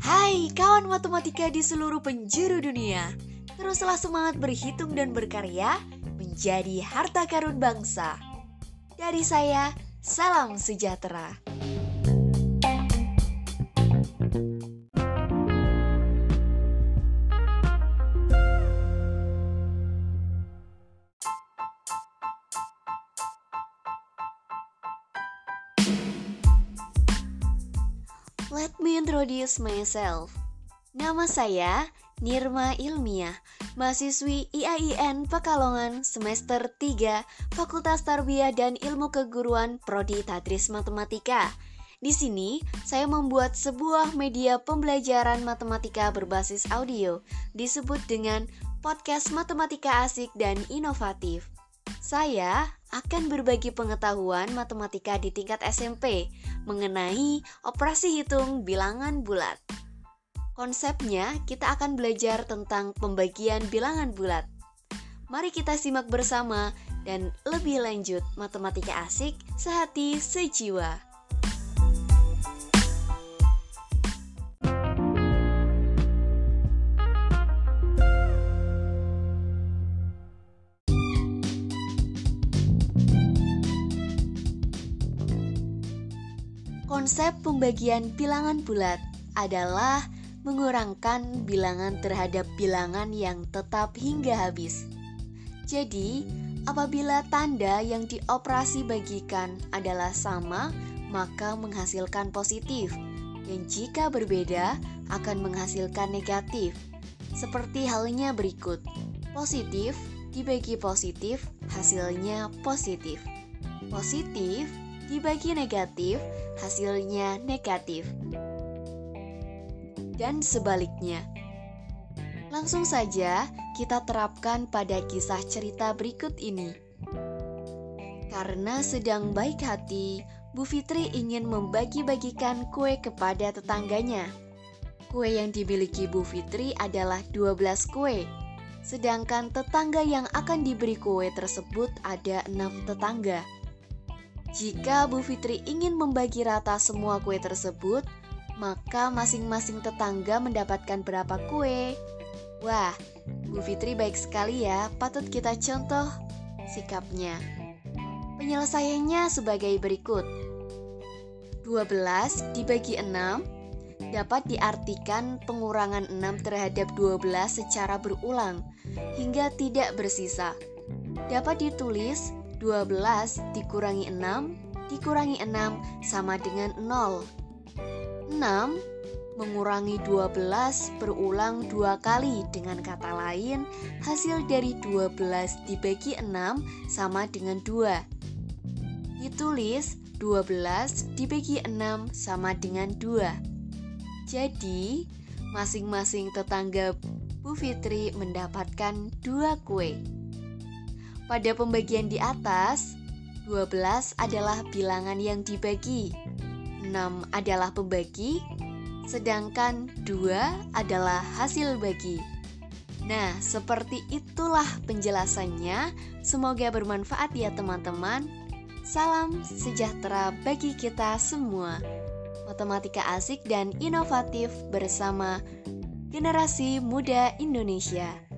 Hai kawan matematika di seluruh penjuru dunia. Teruslah semangat berhitung dan berkarya Menjadi harta karun bangsa. Dari saya, salam sejahtera Let me introduce myself. Nama saya Nirma Ilmiah, mahasiswi IAIN Pekalongan semester 3, Fakultas Tarbiyah dan Ilmu Keguruan Prodi Tadris Matematika. Di sini, saya membuat sebuah media pembelajaran matematika berbasis audio, disebut dengan podcast matematika asik dan inovatif. Saya akan berbagi pengetahuan matematika di tingkat SMP mengenai operasi hitung bilangan bulat. Konsepnya, kita akan belajar tentang pembagian bilangan bulat. Mari kita simak bersama dan lebih lanjut matematika asik sehati sejiwa. Konsep pembagian bilangan bulat adalah mengurangkan bilangan terhadap bilangan yang tetap hingga habis. Jadi, apabila tanda yang dioperasi bagikan adalah sama, maka menghasilkan positif. Dan jika berbeda, akan menghasilkan negatif. Seperti halnya berikut. Positif dibagi positif, hasilnya positif. Positif dibagi negatif, hasilnya negatif. Dan sebaliknya. Langsung saja kita terapkan pada kisah cerita berikut ini. Karena sedang baik hati, Bu Fitri ingin membagi-bagikan kue kepada tetangganya. Kue yang dimiliki Bu Fitri adalah 12 kue. Sedangkan tetangga yang akan diberi kue tersebut ada enam tetangga. Jika Bu Fitri ingin membagi rata semua kue tersebut, maka masing-masing tetangga mendapatkan berapa kue. Wah, Bu Fitri baik sekali ya, patut kita contoh sikapnya. Penyelesaiannya sebagai berikut. 12 dibagi 6 dapat diartikan pengurangan 6 terhadap 12 secara berulang hingga tidak bersisa. Dapat ditulis 12 dikurangi 6 dikurangi 6 sama dengan 0 6 mengurangi 12 berulang dua kali dengan kata lain hasil dari 12 dibagi 6 sama dengan 2 ditulis 12 dibagi 6 sama dengan 2 jadi masing-masing tetangga Bu Fitri mendapatkan dua kue. Pada pembagian di atas, 12 adalah bilangan yang dibagi, 6 adalah pembagi, sedangkan 2 adalah hasil bagi. Nah, seperti itulah penjelasannya. Semoga bermanfaat ya teman-teman. Salam sejahtera bagi kita semua. Matematika asik dan inovatif bersama generasi muda Indonesia.